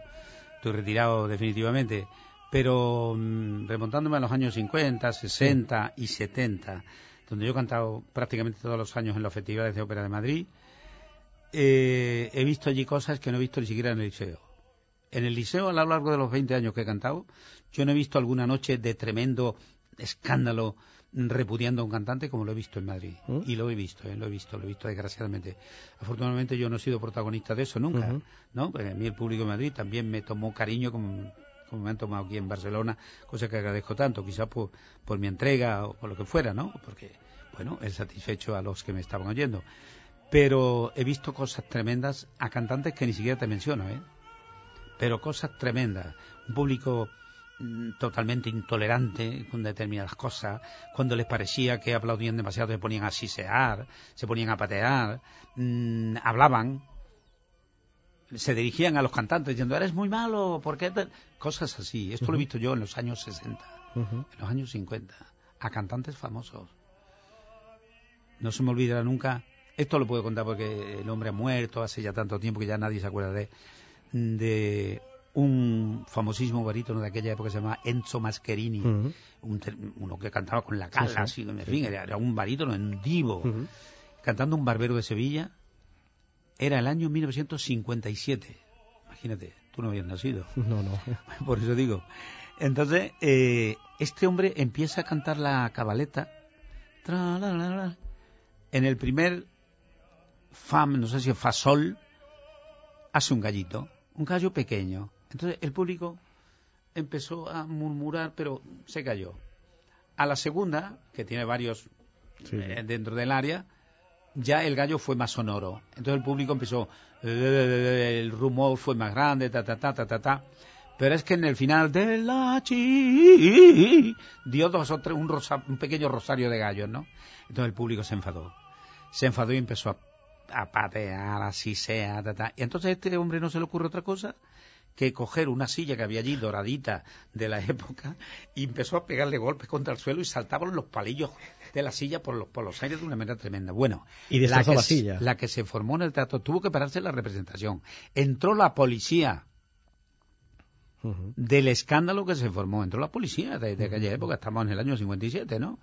estoy retirado definitivamente, pero mm, remontándome a los años 50, 60 y 70, donde yo he cantado prácticamente todos los años en los festivales de ópera de Madrid, eh, he visto allí cosas que no he visto ni siquiera en el liceo. En el liceo, a lo largo de los 20 años que he cantado, yo no he visto alguna noche de tremendo escándalo repudiando a un cantante como lo he visto en Madrid.
¿Mm?
Y lo he visto, ¿eh? lo he visto, lo he visto desgraciadamente. Afortunadamente yo no he sido protagonista de eso nunca. ¿no? Porque a mí el público de Madrid también me tomó cariño como, como me han tomado aquí en Barcelona, cosa que agradezco tanto, quizás por, por mi entrega o por lo que fuera, ¿no? Porque, bueno, he satisfecho a los que me estaban oyendo. Pero he visto cosas tremendas a cantantes que ni siquiera te menciono, ¿eh? Pero cosas tremendas. Un público totalmente intolerante con determinadas cosas. Cuando les parecía que aplaudían demasiado se ponían a sisear, se ponían a patear, mm, hablaban, se dirigían a los cantantes diciendo, eres muy malo, ¿por qué? te-?". Cosas así. Esto lo he visto yo en los años 60,
Ujú.
en los años 50, a cantantes famosos. No se me olvidará nunca, esto lo puedo contar porque el hombre ha muerto hace ya tanto tiempo que ya nadie se acuerda de, de un famosísimo barítono de aquella época que se llamaba Enzo Mascherini, un ter- uno que cantaba con la cala,
sí,
así, en fin, era, era un barítono en divo, cantando un barbero de Sevilla, era el año 1957. Imagínate, tú no habías nacido.
No, no.
Por eso digo. Entonces, eh, este hombre empieza a cantar la cabaleta. tra, la, la, la. En el primer fam, no sé si es fa sol, hace un gallito, un gallo pequeño. Entonces el público empezó a murmurar, pero se cayó. A la segunda, que tiene varios
Sí.
eh, dentro del área, ya el gallo fue más sonoro. Entonces el público empezó, eh, el rumor fue más grande, ta, ta, ta, ta, ta, ta. Pero es que en el final de la chi dio dos o tres, un, rosa- un pequeño rosario de gallos, ¿no? Entonces el público se enfadó. Se enfadó y empezó a, a patear, así sea, ta, ta. Y entonces a este hombre no se le ocurre otra cosa que coger una silla que había allí doradita de la época y empezó a pegarle golpes contra el suelo y saltaban los palillos de la silla por los, por los aires de una manera tremenda. Bueno,
Y destrozó
que
la silla.
la que se formó en el teatro tuvo que pararse la representación. Entró la policía del escándalo que se formó. Entró la policía de, de aquella época, estamos en el año 57, ¿no?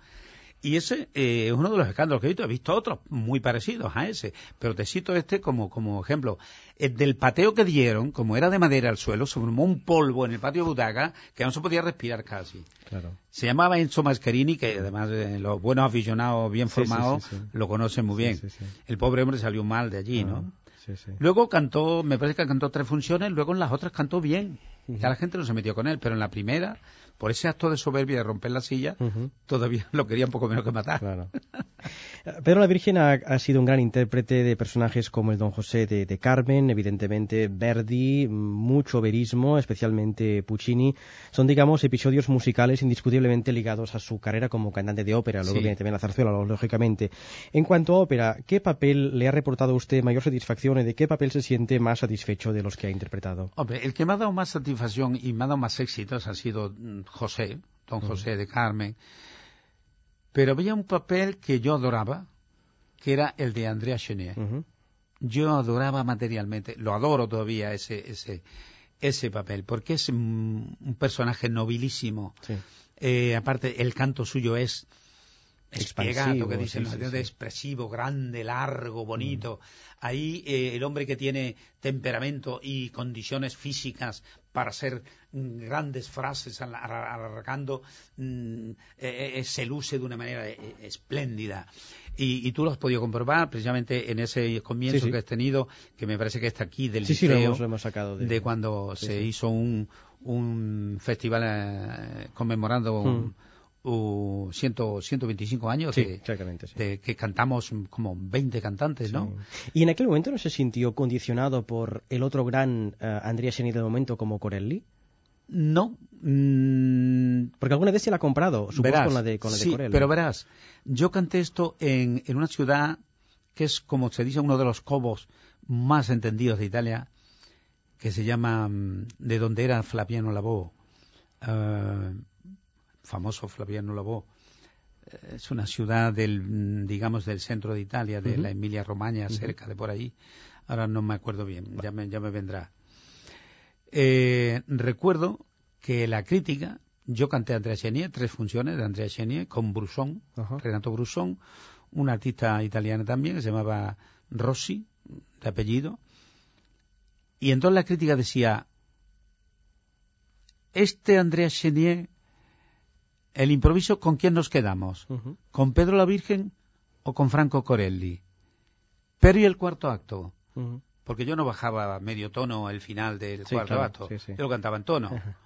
Y ese eh, es uno de los escándalos que he visto. He visto otros muy parecidos a ese, pero te cito este como, como ejemplo. El del pateo que dieron, como era de madera al suelo, se formó un polvo en el patio de butaca que no se podía respirar casi.
Claro.
Se llamaba Enzo Mascherini, que además eh, los buenos aficionados bien
Sí,
formados
sí, sí.
lo conocen muy bien.
sí, sí.
El pobre hombre salió mal de allí, ¿no?
Ah, Sí, sí.
Luego cantó, me parece que cantó tres funciones, luego en las otras cantó bien. Ya la gente no se metió con él, pero en la primera, por ese acto de soberbia de romper la silla, todavía lo quería un poco menos que matar.
Claro. Pedro la Virgen ha, ha sido un gran intérprete de personajes como el Don José de, de Carmen, evidentemente Verdi, mucho verismo, especialmente Puccini. Son, digamos, episodios musicales indiscutiblemente ligados a su carrera como cantante de ópera. Luego
Sí.
viene también la zarzuela, lógicamente. En cuanto a ópera, ¿qué papel le ha reportado a usted mayor satisfacción y de qué papel se siente más satisfecho de los que ha interpretado?
Hombre, el que me ha dado más satisfacción y me ha dado más éxitos ha sido mm, José, don José de Carmen. Pero había un papel que yo adoraba, que era el de Andrea Chenier. Yo adoraba materialmente, lo adoro todavía ese, ese, ese papel, porque es un personaje nobilísimo.
Sí.
Eh, aparte, el canto suyo es espiegato, que dicen
sí,
los
sí,
de
sí.
expresivo, grande, largo, bonito. Ahí eh, el hombre que tiene temperamento y condiciones físicas para hacer mm, grandes frases al- al- alargando, mm, eh, eh, se luce de una manera eh, espléndida. Y, y tú lo has podido comprobar precisamente en ese comienzo
Sí,
que has tenido, que me parece que está aquí del
lo
liceo,
hemos, lo hemos sacado de...
de cuando se hizo un, un festival eh, conmemorando
Mm.
Uh, ciento- 125 años
Sí,
de,
exactamente, sí.
de que cantamos como 20 cantantes, ¿no?
Sí. ¿Y en aquel momento no se sintió condicionado por el otro gran eh, Andrea Cheni del momento como Corelli?
No. mm,
Porque alguna vez se la ha comprado, supongo,
verás,
con la de, con la de Corelli.
pero verás, yo canté esto en, en una ciudad que es, como se dice, uno de los cobos más entendidos de Italia, que se llama, mm, de donde era Flaviano Labó, eh, famoso Flaviano Labó. Eh, Es una ciudad del, mm, digamos, del centro de Italia, de la Emilia Romagna, cerca de por ahí. Ahora no me acuerdo bien, ya me, ya me vendrá. Eh, recuerdo que la crítica, yo canté a Andrea Chenier, tres funciones de Andrea Chenier, con Brusón. Renato Brusón, una artista italiana también que se llamaba Rossi, de apellido. Y entonces la crítica decía, este Andrea Chenier, el improviso, ¿con quién nos quedamos? ¿Con Pedro la Virgen o con Franco Corelli? Pero ¿y el cuarto acto? Porque yo no bajaba medio tono al final del
Sí,
cuarto
claro,
acto.
sí, sí.
Yo lo cantaba en tono.
Ajá.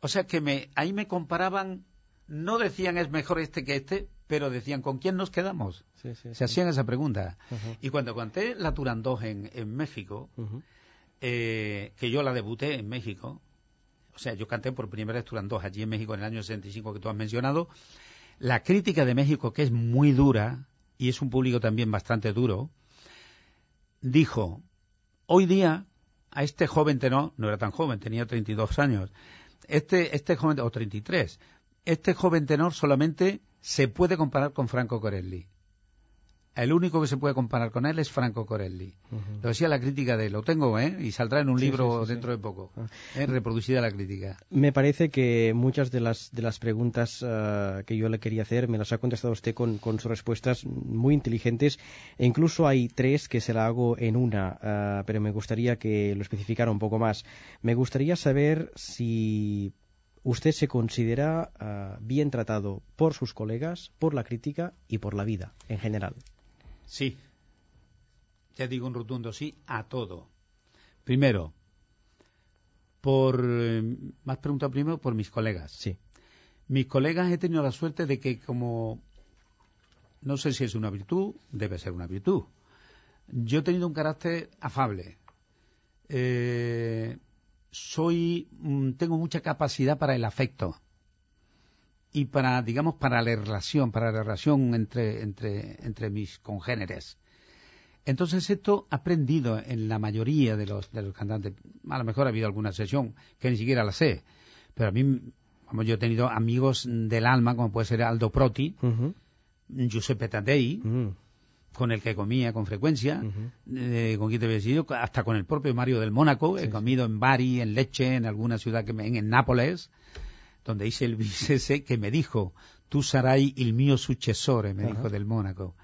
O sea que me, ahí me comparaban, no decían es mejor este que este, pero decían ¿con quién nos quedamos? Se hacían esa pregunta. Y cuando canté la Turandot en, en México, eh, que yo la debuté en México, o sea, yo canté por primera vez Turandot allí en México en el año 65 que tú has mencionado, la crítica de México, que es muy dura, y es un público también bastante duro, dijo, hoy día a este joven tenor, no era tan joven, tenía 32 años, este, este joven, o 33, este joven tenor solamente se puede comparar con Franco Corelli. El único que se puede comparar con él es Franco Corelli. Lo decía la crítica de, lo tengo, ¿eh? Y saldrá en un
Sí,
libro
sí, sí, sí.
dentro de poco.
Ah.
¿eh? Reproducida la crítica.
Me parece que muchas de las, de las preguntas eh, que yo le quería hacer me las ha contestado usted con, con sus respuestas muy inteligentes e incluso hay tres que se la hago en una, eh, pero me gustaría que lo especificara un poco más. Me gustaría saber si usted se considera bien tratado por sus colegas, por la crítica y por la vida en general.
Sí. Ya digo un rotundo sí a todo. Primero, por... eh, me has preguntado primero por mis colegas.
Sí.
Mis colegas he tenido la suerte de que como... No sé si es una virtud, debe ser una virtud. Yo he tenido un carácter afable. Eh, soy... mm, Tengo mucha capacidad para el afecto. Y para, digamos, para la relación, para la relación entre, entre, entre mis congéneres. Entonces esto aprendido en la mayoría de los, de los cantantes. A lo mejor ha habido alguna sesión que ni siquiera la sé. Pero a mí, vamos, yo he tenido amigos del alma, como puede ser Aldo Proti. Giuseppe Taddei,
Mm.
con el que comía con frecuencia, eh, con quien te había sido, hasta con el propio Mario del Mónaco. He comido en Bari, en Leche, en alguna ciudad que me, en, en Nápoles, donde hice el bis ese que me dijo, tú sarai il mio successore, me
Ajá.
dijo del Mónaco.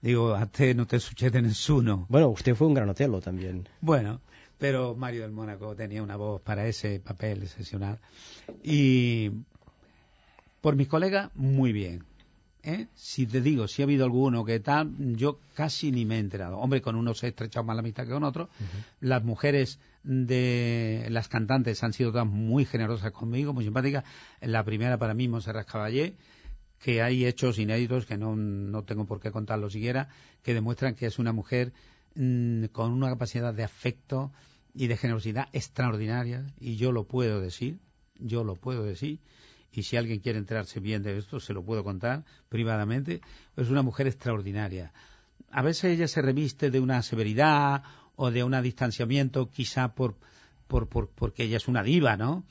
Digo, a te no te succede nessuno.
Bueno, usted fue un gran Otelo también.
Bueno, pero Mario del Mónaco tenía una voz para ese papel excepcional. Y por mis colegas, muy bien. ¿eh? Si te digo, si ha habido alguno que tal, yo casi ni me he enterado. Hombre, con unos he estrechado más la amistad que con otros. Las mujeres de las cantantes han sido todas muy generosas conmigo, muy simpáticas. La primera para mí, Monserrat Caballé, que hay hechos inéditos que no, no tengo por qué contarlo siquiera, que demuestran que es una mujer mm, con una capacidad de afecto y de generosidad extraordinaria, y yo lo puedo decir, yo lo puedo decir, y si alguien quiere enterarse bien de esto, se lo puedo contar privadamente, es una mujer extraordinaria. A veces ella se reviste de una severidad o de un distanciamiento, quizá por, por, por, porque ella es una diva, ¿no?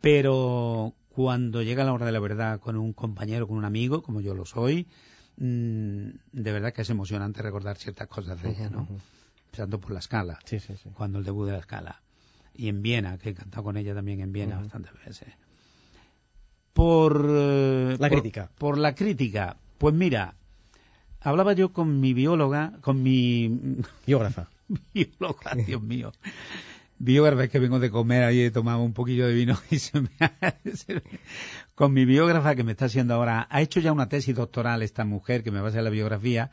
Pero cuando llega la hora de la verdad con un compañero, con un amigo, como yo lo soy, mm, de verdad que es emocionante recordar ciertas cosas de ella, ¿no?
Ujú.
Empezando por la escala,
Sí, sí, sí.
cuando el debut de la escala. Y en Viena, que he cantado con ella también en Viena bastantes veces. Por... eh,
La
por-
crítica.
Por la crítica. Pues mira, hablaba yo con mi bióloga, con mi
Biógrafa.
bióloga, Dios mío. Biógrafa, es que vengo de comer ahí, he tomado un poquillo de vino y se me ha- se me- Con mi biógrafa que me está haciendo ahora, ha hecho ya una tesis doctoral esta mujer que me va a hacer la biografía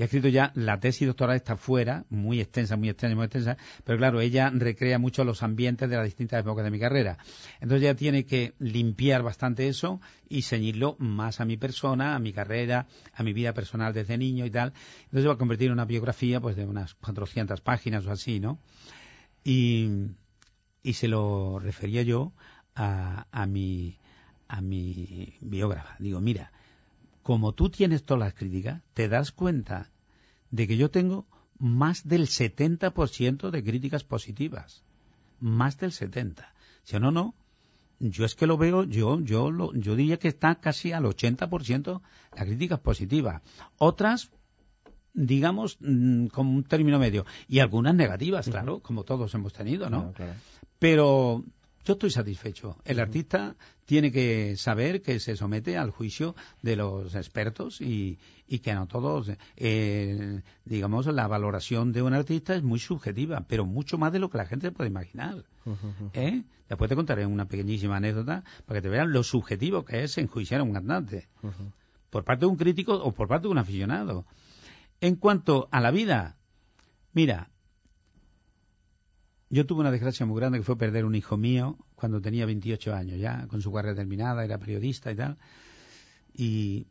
y ha escrito ya, la tesis doctoral está fuera, muy extensa, muy extensa, muy extensa, pero claro, ella recrea mucho los ambientes de las distintas épocas de mi carrera. Entonces ella tiene que limpiar bastante eso y ceñirlo más a mi persona, a mi carrera, a mi vida personal desde niño y tal. Entonces va a convertir en una biografía pues de unas 400 páginas o así, ¿no? Y, y se lo refería yo a, a mi a mi biógrafa. Digo, mira, como tú tienes todas las críticas, te das cuenta de que yo tengo más del 70% de críticas positivas. Más del 70%. Si no, no. Yo es que lo veo, yo, yo, lo, yo diría que está casi al 80% las críticas positivas. Otras, digamos, mm, como un término medio. Y algunas negativas, claro, como todos hemos tenido, ¿no?
Claro, claro.
Pero yo estoy satisfecho. El artista tiene que saber que se somete al juicio de los expertos y, y que no todos, eh, digamos, la valoración de un artista es muy subjetiva, pero mucho más de lo que la gente puede imaginar. ¿eh? Después te contaré una pequeñísima anécdota para que te vean lo subjetivo que es enjuiciar a un cantante. Por parte de un crítico o por parte de un aficionado. En cuanto a la vida, mira, yo tuve una desgracia muy grande que fue perder un hijo mío cuando tenía 28 años ya, con su carrera terminada, era periodista y tal. Y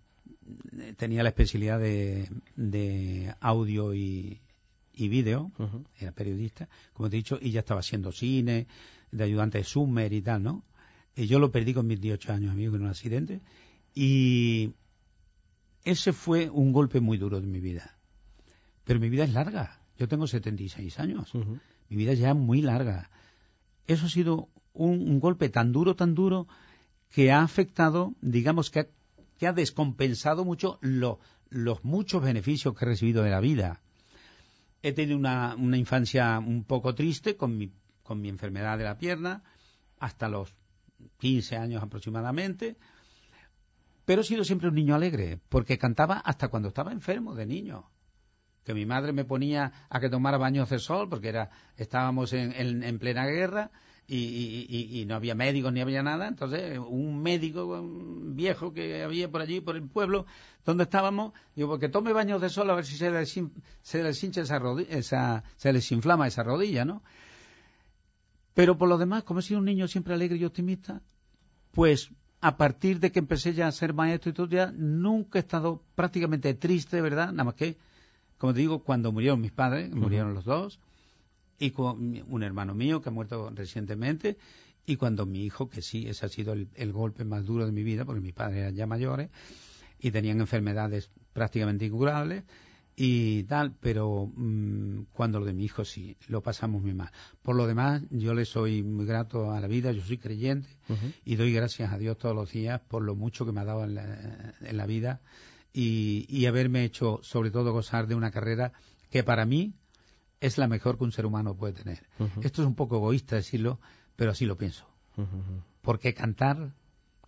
eh, tenía la especialidad de, de audio y, y vídeo, era periodista, como te he dicho, y ya estaba haciendo cine, de ayudante de Summer y tal, ¿no? Y yo lo perdí con mis 18 años, amigo, en un accidente. Y ese fue un golpe muy duro de mi vida. Pero mi vida es larga. Yo tengo 76 años.
Ujú.
Mi vida es ya muy larga. Eso ha sido un, golpe tan duro, tan duro, que ha afectado, digamos, que ha, que ha descompensado mucho lo- los muchos beneficios que he recibido de la vida. He tenido una, una infancia un poco triste con mi, con mi enfermedad de la pierna, hasta los 15 años aproximadamente, pero he sido siempre un niño alegre, porque cantaba hasta cuando estaba enfermo de niño que mi madre me ponía a que tomara baños de sol porque era estábamos en, en- en plena guerra y, y- y- no había médicos ni había nada. Entonces un médico viejo que había por allí por el pueblo donde estábamos digo porque tome baños de sol a ver si se les, se les hincha esa, rodi- esa se les inflama esa rodilla no pero por lo demás como he sido un niño siempre alegre y optimista pues a partir de que empecé ya a ser maestro y todo ya nunca he estado prácticamente triste verdad nada más que como te digo, cuando murieron mis padres, murieron los dos, y con un hermano mío que ha muerto recientemente, y cuando mi hijo, que sí, ese ha sido el, el golpe más duro de mi vida, porque mis padres eran ya mayores y tenían enfermedades prácticamente incurables y tal, pero mm, cuando lo de mi hijo sí, lo pasamos muy mal. Por lo demás, yo le soy muy grato a la vida, yo soy creyente y doy gracias a Dios todos los días por lo mucho que me ha dado en la, en la vida y, y haberme hecho sobre todo gozar de una carrera que para mí es la mejor que un ser humano puede tener. Esto es un poco egoísta decirlo, pero así lo pienso. Porque cantar,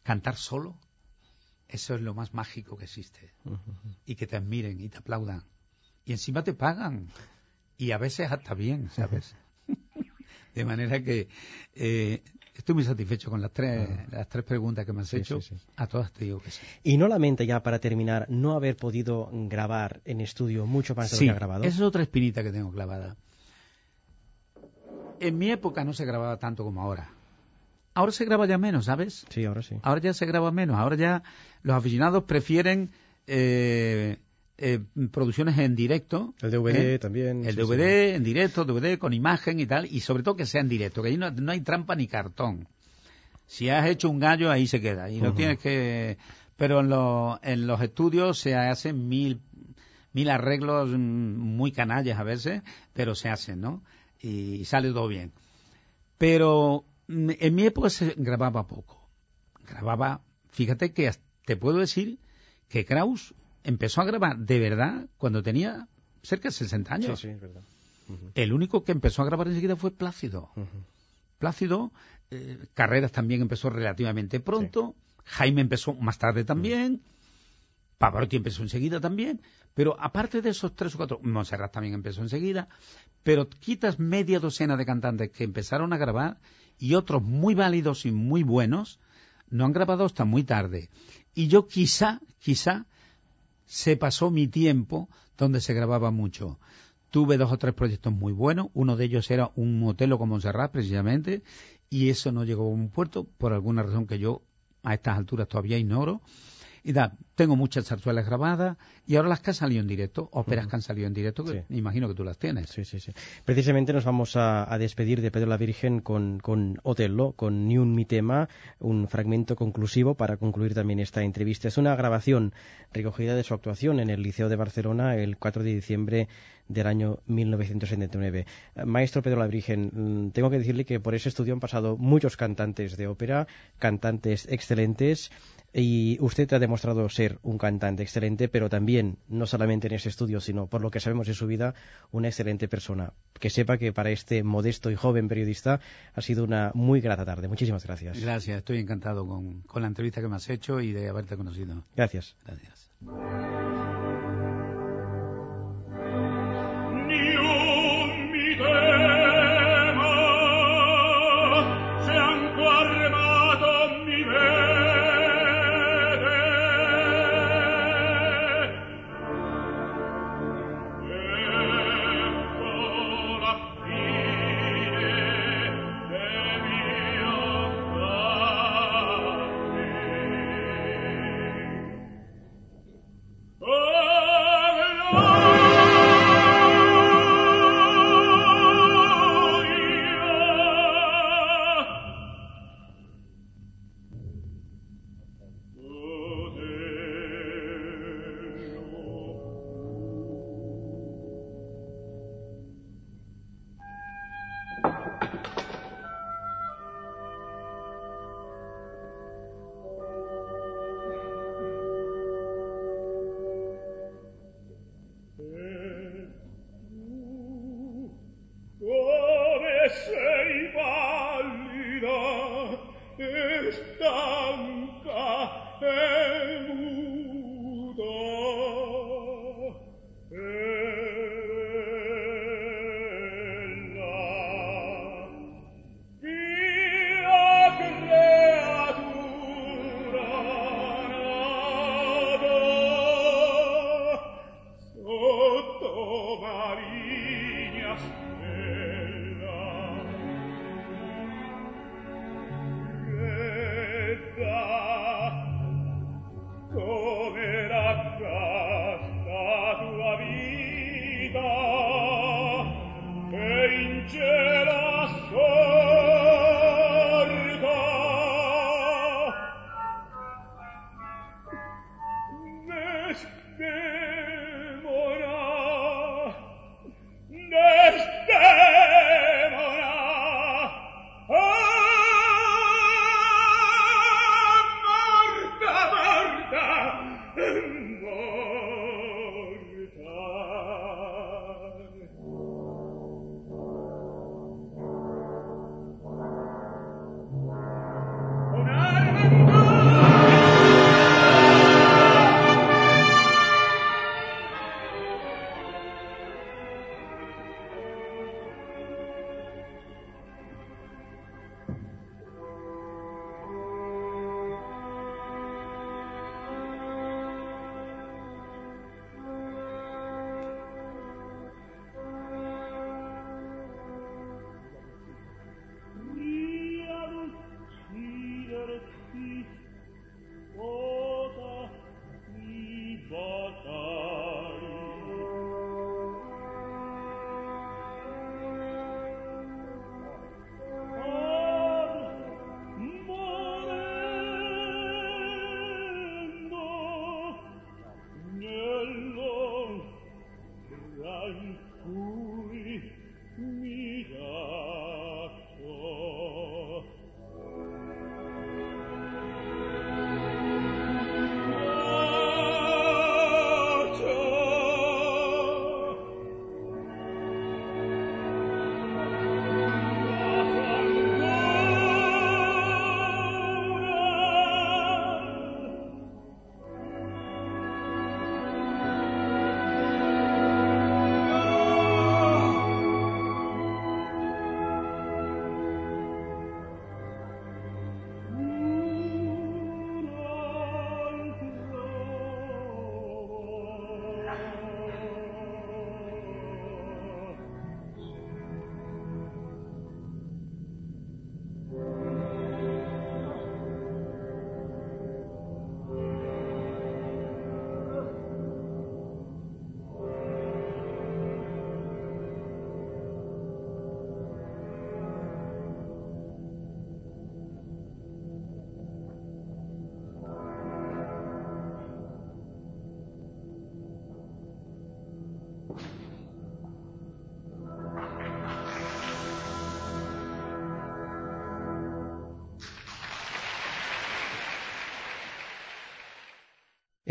cantar solo, eso es lo más mágico que existe. Y que te admiren y te aplaudan. Y encima te pagan. Y a veces hasta bien, ¿sabes? De manera que eh, estoy muy satisfecho con las tres, las tres preguntas que me has
Sí,
hecho.
sí, sí.
A todas te digo que sí.
Y no lamenta ya para terminar no haber podido grabar en estudio mucho más de lo que ha grabado.
esa es otra espinita que tengo clavada. En mi época no se grababa tanto como ahora. Ahora se graba ya menos, ¿sabes?
Sí, ahora sí.
Ahora ya se graba menos. Ahora ya los aficionados prefieren eh, eh, producciones en directo.
El DVD
¿eh?
también.
El
sí,
DVD en directo, DVD con imagen y tal, y sobre todo que sea en directo, que ahí no, no hay trampa ni cartón. Si has hecho un gallo, ahí se queda, y no tienes que... Pero en, los en los estudios se hacen mil, mil arreglos mm, muy canallas a veces, pero se hacen, ¿no? Y sale todo bien. Pero mm, en mi época se grababa poco. Grababa, fíjate que te puedo decir que Kraus empezó a grabar de verdad cuando tenía cerca de 60
Sí,
años.
sí, es verdad. Ujú,
El único que empezó a grabar enseguida fue Plácido. Plácido, eh, Carreras también empezó relativamente pronto, Jaime empezó más tarde también, Pavarotti empezó enseguida también, pero aparte de esos tres o cuatro, Montserrat también empezó enseguida, pero quitas media docena de cantantes que empezaron a grabar y otros muy válidos y muy buenos no han grabado hasta muy tarde. Y yo quizá, quizá, se pasó mi tiempo donde se grababa mucho. Tuve dos o tres proyectos muy buenos, uno de ellos era un motelo con Montserrat precisamente, y eso no llegó a un puerto por alguna razón que yo a estas alturas todavía ignoro. Y da, tengo muchas zarzuelas grabadas y ahora las que han salido en directo, óperas que han salido en directo, que imagino que tú las tienes.
Sí, sí, sí. Precisamente nos vamos a, despedir de Pedro la Virgen con, con Otello, con Ni un mi tema, un fragmento conclusivo para concluir también esta entrevista. Es una grabación recogida de su actuación en el Liceo de Barcelona el 4 de diciembre del año 1979. Maestro Pedro la Virgen, mm, tengo que decirle que por ese estudio han pasado muchos cantantes de ópera, cantantes excelentes, y usted ha demostrado ser un cantante excelente, pero también, no solamente en ese estudio, sino por lo que sabemos de su vida, una excelente persona. Que sepa que para este modesto y joven periodista ha sido una muy grata tarde. Muchísimas gracias.
Gracias, estoy encantado con, con la entrevista que me has hecho y de haberte conocido.
Gracias.
Gracias.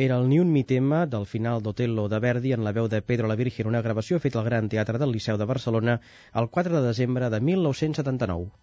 Era el Ni un mi tema del final d'Otello de Verdi en la veu de Pedro la Virgen, una gravació feta al Gran Teatre del Liceu de Barcelona el 4 de desembre de 1979.